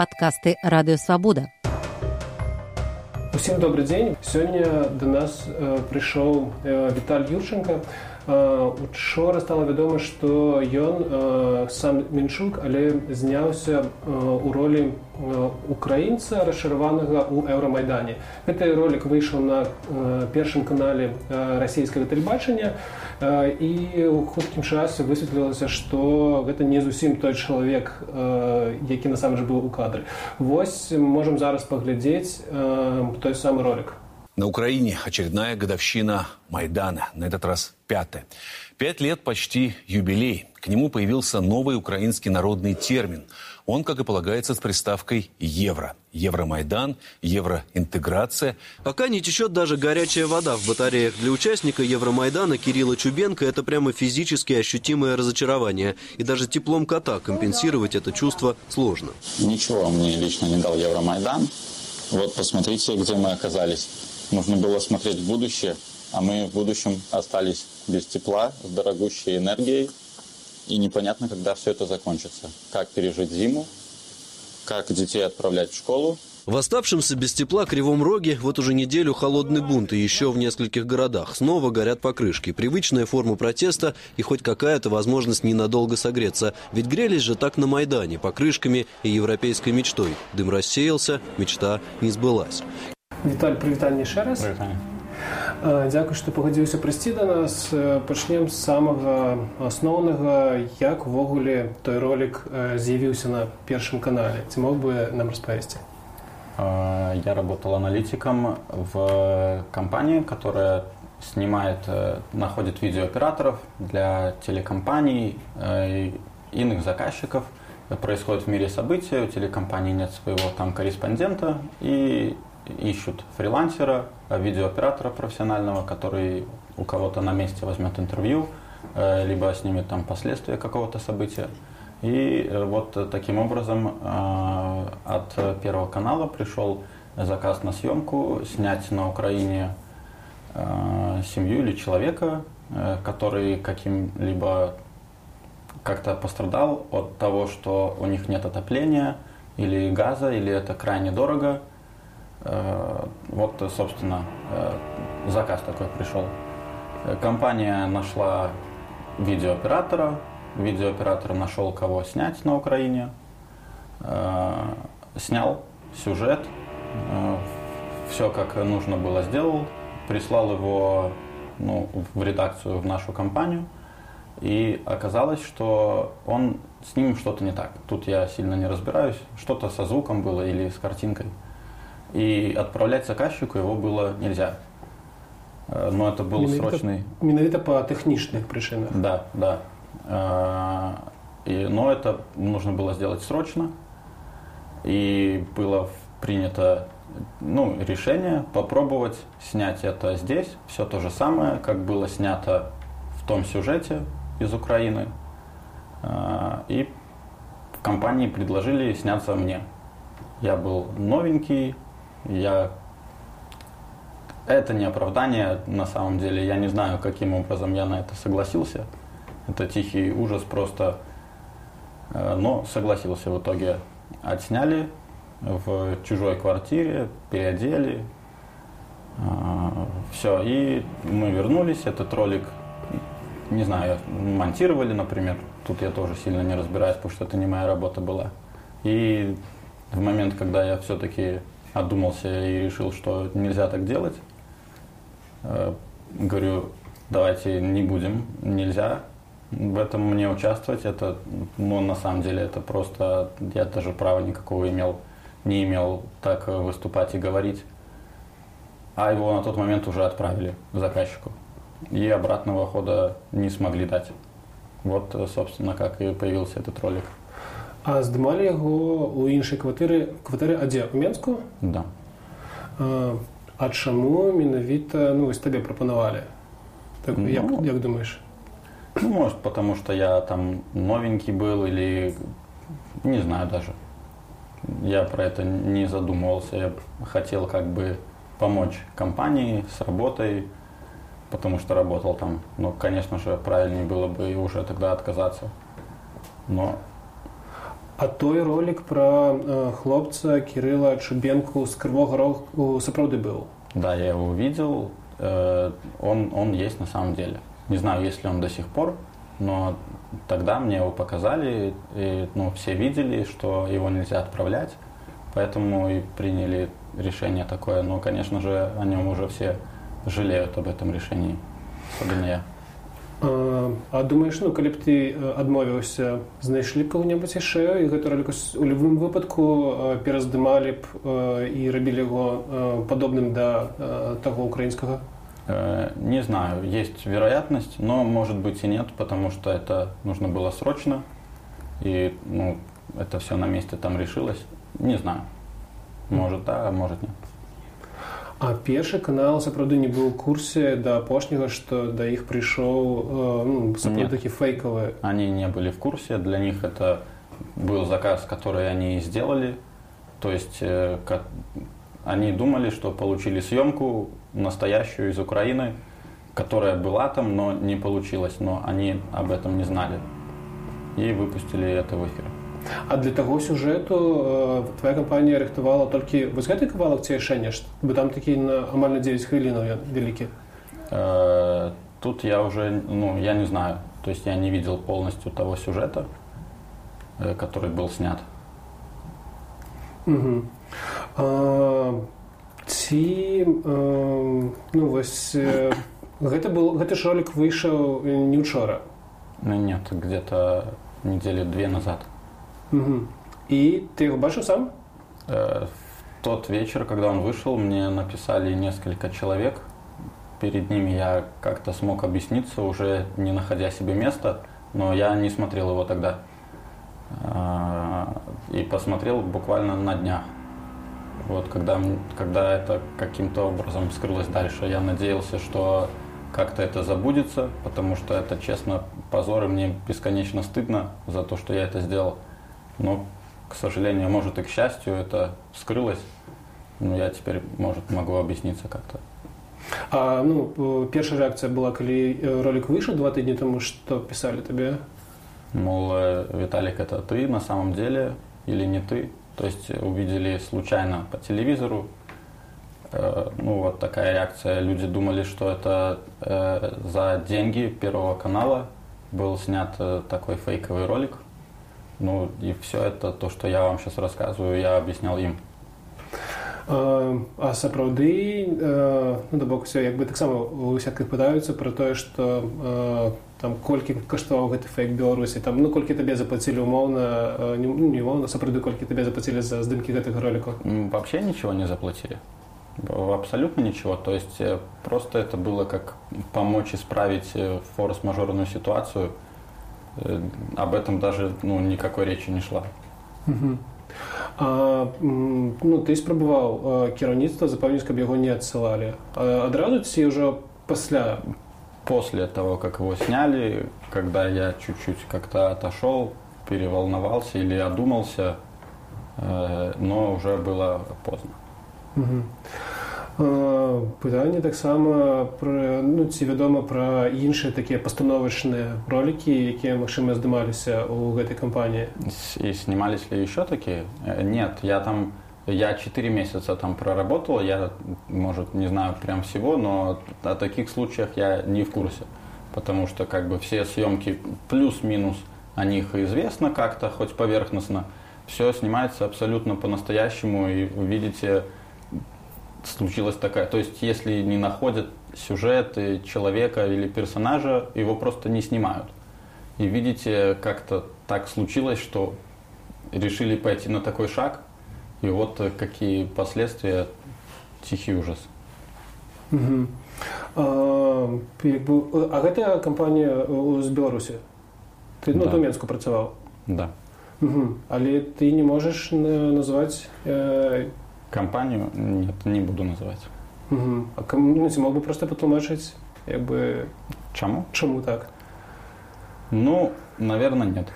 падкасты радыёвабода. Усім добрый дзень. Сёння да нас э, прыйшоў э, Віталь Юрченко. Учора стала вядома, што ён сам Мінчук, але зняўся ў ролі украінца расчараванага ў еўрамайдане. Гэты ролик выйшаў на першым канале расійскага тэлебачання і ў хуткім часе высветлілася, што гэта не зусім той чалавек, які насамрэч быў у кадры. Вось можам зараз паглядзець той самы ролик. На Украине очередная годовщина Майдана, на этот раз пятая. Пять лет почти юбилей. К нему появился новый украинский народный термин. Он, как и полагается, с приставкой «евро». Евромайдан, евроинтеграция. Пока не течет даже горячая вода в батареях. Для участника Евромайдана Кирилла Чубенко это прямо физически ощутимое разочарование. И даже теплом кота компенсировать это чувство сложно. Ничего мне лично не дал Евромайдан. Вот посмотрите, где мы оказались. Нужно было смотреть в будущее, а мы в будущем остались без тепла, с дорогущей энергией. И непонятно, когда все это закончится. Как пережить зиму, как детей отправлять в школу. В оставшемся без тепла Кривом Роге вот уже неделю холодный бунт и еще в нескольких городах. Снова горят покрышки. Привычная форма протеста и хоть какая-то возможность ненадолго согреться. Ведь грелись же так на Майдане, покрышками и европейской мечтой. Дым рассеялся, мечта не сбылась. Віталь прывітанне яшчэ раз Дзякуй, што пагадзіўся прыйсці да нас пачнем з самага асноўнага як увогуле той ролик з'явіўся на першым канале ці мог бы нам распавесці Я работал аналитиком в компании, которая снимает, находит видеооператоров для телекомпаний и иных заказчиков. Происходит в мире события, у телекомпании нет своего там корреспондента, и ищут фрилансера, э, видеооператора профессионального, который у кого-то на месте возьмет интервью, э, либо снимет там последствия какого-то события. И э, вот таким образом от Первого канала пришел заказ на съемку, снять на Украине семью или человека, который каким-либо как-то пострадал от того, что у них нет отопления или газа, или это крайне дорого – вот, собственно, э, заказ такой пришел. Компания нашла видеооператора, видеооператор нашел, кого снять на Украине, э, снял сюжет, все как нужно было сделал, прислал его ну, в редакцию, в нашу компанию, и оказалось, что он с ним что-то не так. Тут я сильно не разбираюсь, что-то со звуком было или с картинкой и отправлять заказчику его было нельзя. Э, но это был менавіта, срочный... Менавіта по техничных причинах. Да, да. Э, и, но это нужно было сделать срочно. И было принято ну, решение попробовать снять это здесь. Все то же самое, как было снято в том сюжете из Украины. Э, и в компании предложили сняться мне. Я был новенький, я... Это не оправдание на самом деле. Я не знаю, каким образом я на это согласился. Это тихий ужас просто. Э, но согласился в итоге. Отсняли в чужой квартире, переодели. Э, Все, и мы вернулись. Этот ролик, не знаю, монтировали, например. Тут я тоже сильно не разбираюсь, потому что это не моя работа была. И в момент, когда я все-таки отдумался и решил, что нельзя так делать. Э, говорю, давайте не будем, нельзя в этом мне участвовать. Это, ну, на самом деле, это просто, я даже права никакого имел, не имел так выступать и говорить. А его на тот момент уже отправили заказчику. И обратного хода не смогли дать. Вот, собственно, как и появился этот ролик. А здымалі яго ў іншай кватэры кватэры адзе у менску да а, а чаму менавіта ну вось табе прапанавалі так, ну, як, як думаешь ну, может потому что я там новенький был или не знаю даже я про это не задумывался я хотел как бы помочь компании с работой потому что работал там ну конечно же правильнее было бы уже тогда отказаться но а той ролик про хлопца Кирилла Чубенку с Кривого Рогу сапраўды был? Да, я его увидел. Э, он, он есть на самом деле. Не знаю, есть ли он до сих пор, но тогда мне его показали, и ну, все видели, что его нельзя отправлять, поэтому и приняли решение такое. Но, конечно же, о нем уже все жалеют об этом решении, особенно я. А, а думаешь, ну, калі б ты адмовіўся, знайшлі б кого-небудзь яшчэ і гэты ролик у любым выпадку пераздымалі б і рабілі яго падобным да таго украінскага? Не знаю, есть вероятность, но может быть и нет, потому что это нужно было срочно, и ну, это все на месте там решилось. Не знаю. Может да, а может нет. А першы канал сапраўды не быў у курсе да апошняга што да іх прыйшоў э, ну, такі фейкавы они не были в курсе для них это был заказ который они сделали то есть э, как, они думали что получили съемку настоящую из украины которая была там но не получилось но они об этом не знали и выпустили это в эфир А для таго сюжэту э, твоя кампанія рыхтавала толькі вось гэты кавалак ці яшчэ нешта бы там такі на амаль на 9 хвілінаў ён вялікі э, тут я уже ну я не знаю. То есть я не видел полностью того сюжета э, который был снят угу. а, ці э, ну вось э, гэта был гэты ж ролик выйшаў не учора ну, нет где-то недели две назад Угу. И ты его бачил сам? Э, в тот вечер, когда он вышел, мне написали несколько человек. Перед ними я как-то смог объясниться, уже не находя себе места, но я не смотрел его тогда. Э, и посмотрел буквально на днях. Вот, когда, когда это каким-то образом скрылось дальше, я надеялся, что как-то это забудется, потому что это, честно, позор, и мне бесконечно стыдно за то, что я это сделал. Но, к сожалению, может и к счастью, это скрылось. Ну, я теперь, может, могу объясниться как-то. А, ну, первая реакция была, когда э, ролик вышел два тыдня тому, что писали тебе? Мол, э, Виталик, это ты на самом деле или не ты? То есть увидели случайно по телевизору. Э, ну, вот такая реакция. Люди думали, что это э, за деньги Первого канала был снят э, такой фейковый ролик. Ну и все это, то, что я вам сейчас рассказываю, я объяснял им. А, а сапраўды ну, да боку все як бы таксама у всякіх пытаюцца про тое что там колькі каштаваў гэты фейк беларусі там ну колькі табе заплацілі умоўна не, ну, не умоўна сапраўды колькі табе заплацілі за здымкі гэтых роликов вообще ничего не заплатили абсолютно ничего то есть э, просто это было как помочь исправить э, форс-мажорную ситуацию Э, об этом даже ну, никакой речи не шла. Угу. А, ну, ты спрабаваў кіраўніцтва запомнить, каб яго не адсылалі адразу ці ўжо пасля после того как его сняли когда я чуть-чуть как-то отошел переволновался или одумался э, но уже было поздно угу. пытанне таксама ну, ці вядома пра іншыя такія пастановачныя ролики якія магчыма здымаліся у гэтай кампаніі и снимались ли еще такие э, нет я там я четыре месяца там проработал я может не знаю прям всего но о таких случаях я не в курсе потому что как бы все съемки плюс-минус о них известно как-то хоть поверхностно все снимается абсолютно по-настоящему и вы видите случилась такая. То есть, если не находят сюжет человека или персонажа, его просто не снимают. И видите, как-то так случилось, что решили пойти на такой шаг, и вот какие последствия, тихий ужас. Угу. А, а гэта кампанія з Беларусі ты ну, да. Менску працаваў да. угу. але ты не можаш назваць э, Компанию нет, не буду называть. Угу. А кому ну, мог бы просто потлумачить, как бы... Чему? Чему так? Ну, наверное, нет.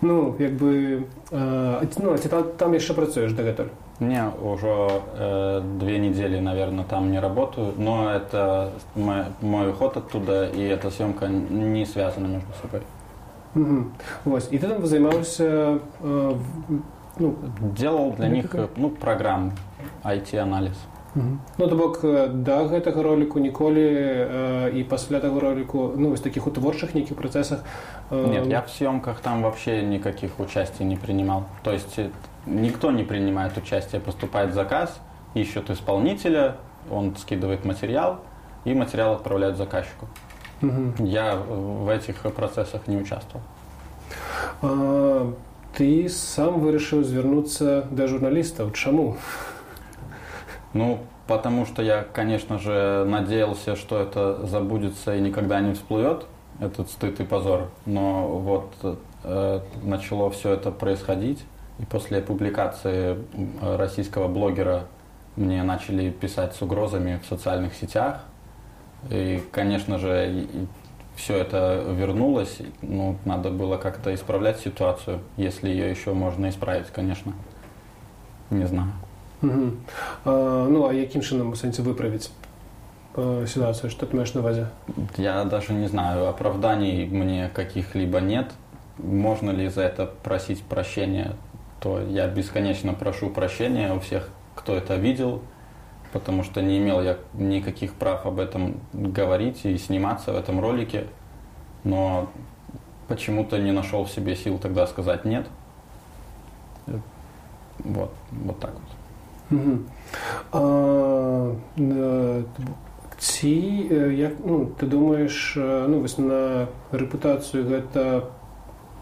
Ну, как бы... Э, ну, ты там, там еще працуешь до этого? Не, уже э, две недели, наверное, там не работаю, но это мой, мой уход оттуда, и эта съемка не связана между собой. Угу. Вось. І ти там займаўся э, ну, делал для них ну, программу IT-анализ. Ну то бок да гэтага роліку ніколі э, і пасля таго роліку ну вось таких у творчых нейкіх працэсах э... нет я в съемках там вообще никаких участий не принимал то есть никто не принимает участие поступает заказ ищут исполнителя он скидывает материал и материал отправляют заказчику угу. я в этих процессах не участвовал а, ты сам вырашыў звярнуцца да журналістаў чаму ну, потому что я, конечно же, надеялся, что это забудется и никогда не всплывет, этот стыд и позор. Но вот э, начало все это происходить, и после публикации российского блогера мне начали писать с угрозами в социальных сетях. И, конечно же, все это вернулось. Ну, надо было как-то исправлять ситуацию, если ее еще можно исправить, конечно. Не знаю. Угу. А, ну, а яким чынам у сэнсе выправіць э, ситуацию? Что ты имеешь на увазе? Я даже не знаю. Оправданий мне каких-либо нет. Можно ли за это просить прощения? То я бесконечно прошу прощения у всех, кто это видел, потому что не имел я никаких прав об этом говорить и сниматься в этом ролике. Но почему-то не нашел в себе сил тогда сказать нет. Вот, вот так вот. А, ці як ну, ты думаеш ну, вось на рэпутацыю гэта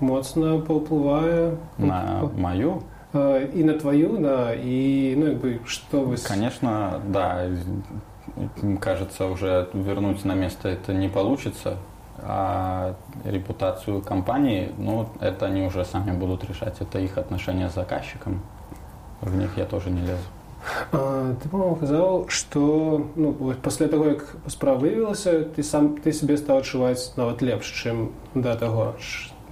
моцна паўплывае на маю і на твою на і ну, бы что вы конечно да кажется уже вернуть на место это не получится а репутацию компании ну это они уже сами будут решать это их отношения с заказчиком в них я тоже не лезу А, ты по-моему казаў что ну, пасля таго як справа выявілася ты сам ты себе стал адчуваць нават лепш чым да таго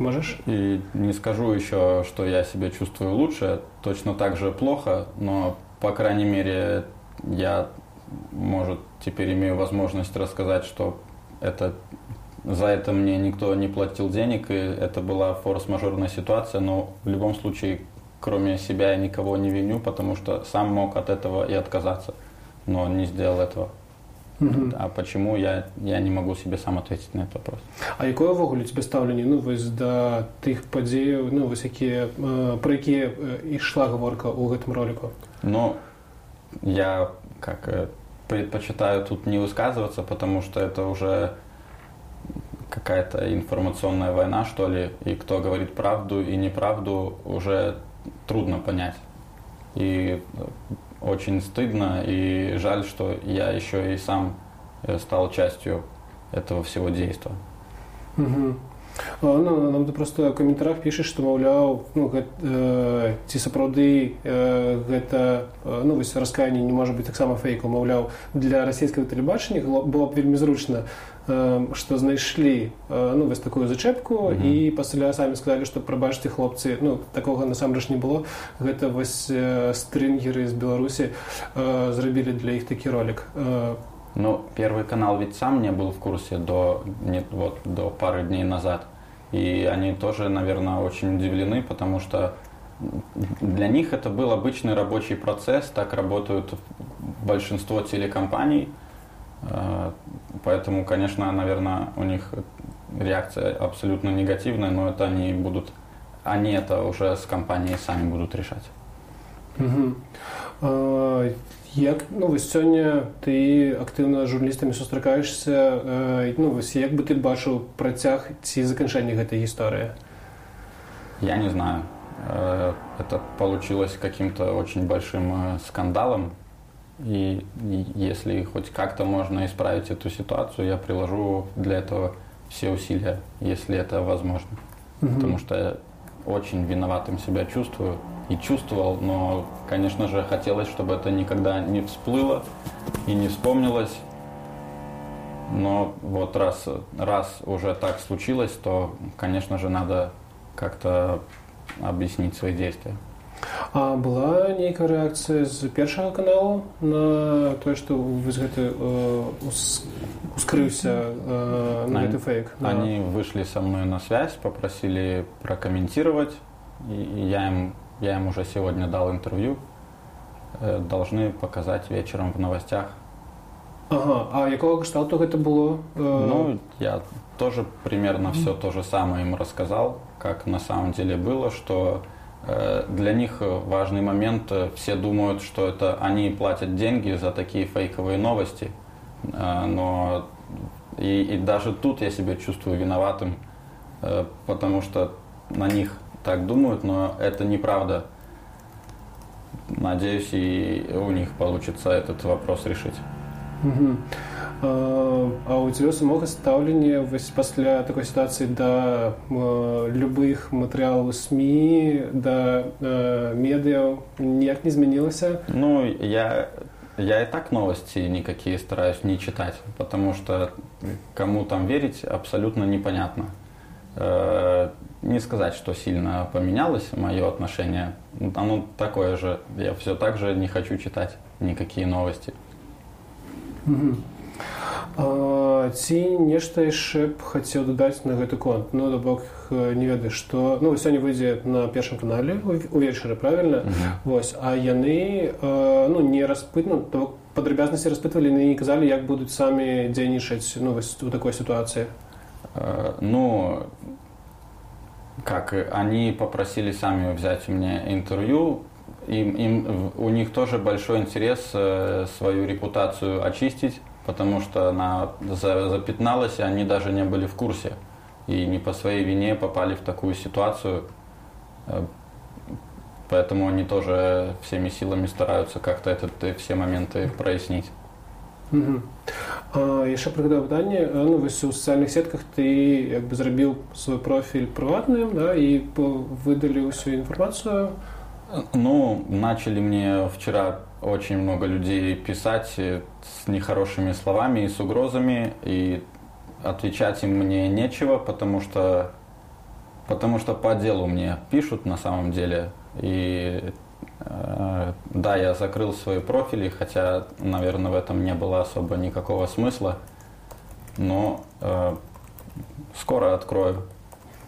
можешь? И не скажу еще что я себя чувствую лучше. Точно так же плохо но по крайней мере я может теперь имею возможность рассказать что это за это мне никто не платил денег и это была форс-мажорная ситуация. Но в любом случае кроме себя я никого не виню, потому что сам мог от этого и отказаться, но не сделал этого. Угу. А почему я, я не могу себе сам ответить на этот вопрос. А якое ўвогуле тебе стаўленне ну вось да тых падзеяў ну вось якія э, про якія ішла гаворка ў гэтым ролику ну я как э, предпочитаю тут не высказываться потому что это уже какая-то информационная война что ли и кто говорит правду и неправду уже трудно понять. И э, очень стыдно и жаль, что я еще и сам э, стал частью этого всего действия. Угу. Ну, нам ты просто ў каментарах пішаш, што маўляў ну, гэта, э, ці сапраўды э, гэта э, ну, вось раскаянне не можа быць таксама фейку, маўляў, для расійскага тэлебачання было б вельмі зручна что знайшлі ну вось такую зачэпку mm -hmm. і пасля самі сказалі што прабачце хлопцы ну такога насамрэч не было гэта вось стрынгеры з беларусі зрабілі для іх такі ролик ну первый канал ведь сам не был в курсе до нет вот до пары дней назад и они тоже наверное очень удивлены потому что для них это был обычный рабочий процесс так работают большинство телекомпаний Э, поэтому, конечно, наверное, у них реакция абсолютно негативная, но это они будут, они это уже с компанией сами будут решать. Угу. А, як ну вось сёння ты актыўна з журналістамі сустракаешься ну вось як бы ты бачыў працяг ці заканчэнне гэтай гісторыі я не знаю э, это получилось каким-то очень большим э, скандалом и, если хоть как-то можно исправить эту ситуацию, я приложу для этого все усилия, если это возможно. Угу. Потому что я очень виноватым себя чувствую и чувствовал, но, конечно же, хотелось, чтобы это никогда не всплыло и не вспомнилось. Но вот раз, раз уже так случилось, то, конечно же, надо как-то объяснить свои действия. А была нейкая рэакцыя з першага каналу на тое што вось гэты э, ускрыўся э, на гэты фейк? Да. они вышли со мной на связь попросили прокомментировать и я им я им уже сегодня дал интервью. Э, должны показать вечером в новостях. Ага. а якого кшталту гэта было? Ну я тоже примерно все то же самое им рассказал как на самом деле было что для них важный момент, э, все думают, что это они платят деньги за такие фейковые новости, э, но и, и даже тут я себя чувствую виноватым, потому что на них так думают, но это неправда. Надеюсь, и у них получится этот вопрос решить. Угу. А у цябе самога стаўленне вось пасля такой сітуацыі да любых матэрыялаў сМ да медыяў ніяк не змянілася ну я я и так новости никакие стараюсь не читать потому что кому там верить абсолютно непонятно э, не сказать что сильно поменялось мое отношение оно такое же я все так же не хочу читать никакие новости угу. Ці нешта яшчэ б хацеў дадаць на гэты конт? Ну да бок не ведаю што ну сёння выйдзе на першым канале увечары правильно uh -huh. вось а яны ну не распытну то падрабязнасці распытвалі не казалі як будуць самі дзейнічаць ну вось у такой сітуацыі. Ну как они попросили сами взять у меня интервью. Им, им у них тоже большой интерес э, свою репутацию очистить потому что она запятналась, и они даже не были в курсе. И не по своей вине попали в такую ситуацию. Э, поэтому они тоже всеми силами стараются как-то этот, э, все моменты прояснить. Угу. А, яшчэ прыгадаў пытанне ну, вось у сацыяльных сетках ты як бы зрабіў свой профіль прыватным да, і выдалі ўсю інфармацыю ну начали мне вчера очень много людей писать с нехорошими словами и с угрозами, и отвечать им мне нечего, потому что, потому что по делу мне пишут на самом деле. И э, да, я закрыл свои профили, хотя, наверное, в этом не было особо никакого смысла, но э, скоро открою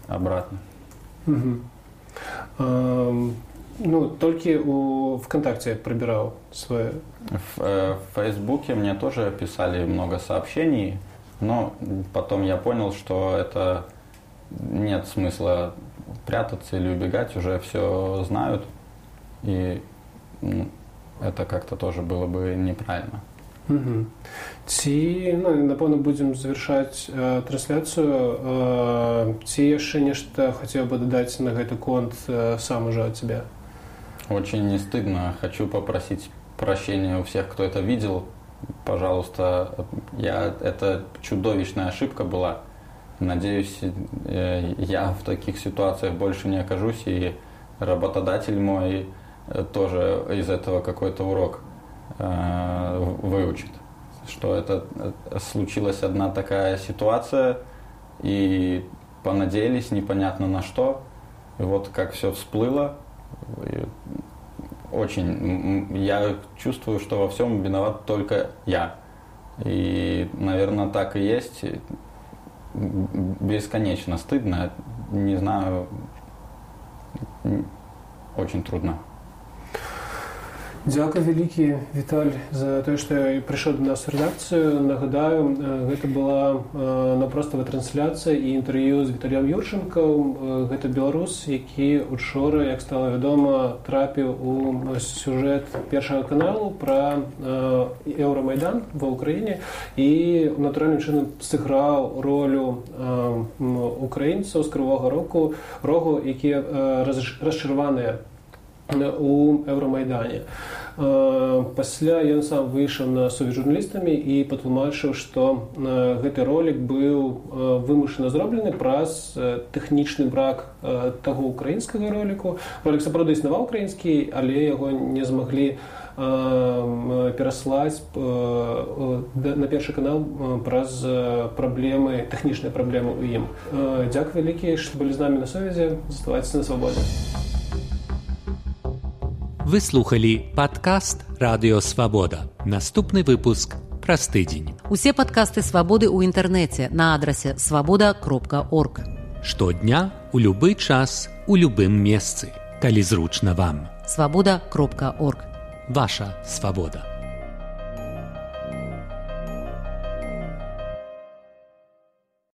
обратно. Угу. Um... Ну, только у ВКонтакте пробирал свое. В, э, в Фейсбуке мне тоже писали много сообщений, но потом я понял, что это нет смысла прятаться или убегать, уже все знают, и ну, это как-то тоже было бы неправильно. Угу. Ці ну, напэўна будзем завяршаць э, трансляцыю э, ці яшчэ нешта хацеў бы дадаць на гэты конт э, сам уже ад цябе очень не стыдно. Хочу попросить прощения у всех, кто это видел. Пожалуйста, я, это чудовищная ошибка была. Надеюсь, э, я в таких ситуациях больше не окажусь, и работодатель мой э, тоже из этого какой-то урок э, выучит. Что это случилась одна такая ситуация, и понадеялись непонятно на что. И вот как все всплыло, очень. Я чувствую, что во всем виноват только я. И, наверное, так и есть. Бесконечно стыдно. Не знаю, очень трудно. Дзякуй вялікі Віталь за тое, што прыйшоў да нас рэдакцыю. Нагадаю, гэта была напроставая трансляцыя і інтэрв'ю з Віталем Юрчынкам. Гэта беларус, які учора, як стала вядома, трапіў у сюжэт першага каналу пра еўрамайдан ва ўкраіне і натуральным чынам сыграў ролю украінцаў з крывога року рогу, якія расчарваныя у еўрамайдане. Пасля ён сам выйшаў на сувязь журналістамі і патлумачыў, што гэты ролик быў вымушана зроблены праз тэхнічны брак таго украінскага роліку. Ролик сапраўды існаваў украінскі, але яго не змаглі пераслаць на першы канал праз праблемы тэхнічныя праблемы ў ім. Дзякуй вялікі, што былі з намі на сувязі, заставайце на свабодзе. Вы слухали падкаст Радыё Свабода. Наступны выпуск праз тыдзень. Усе падкасты свабоды ў інтэрнэце на адрасе свабода.орг. Штодня у любы час у любым месцы, калі зручна вам. свабода.орг. Ваша свабода.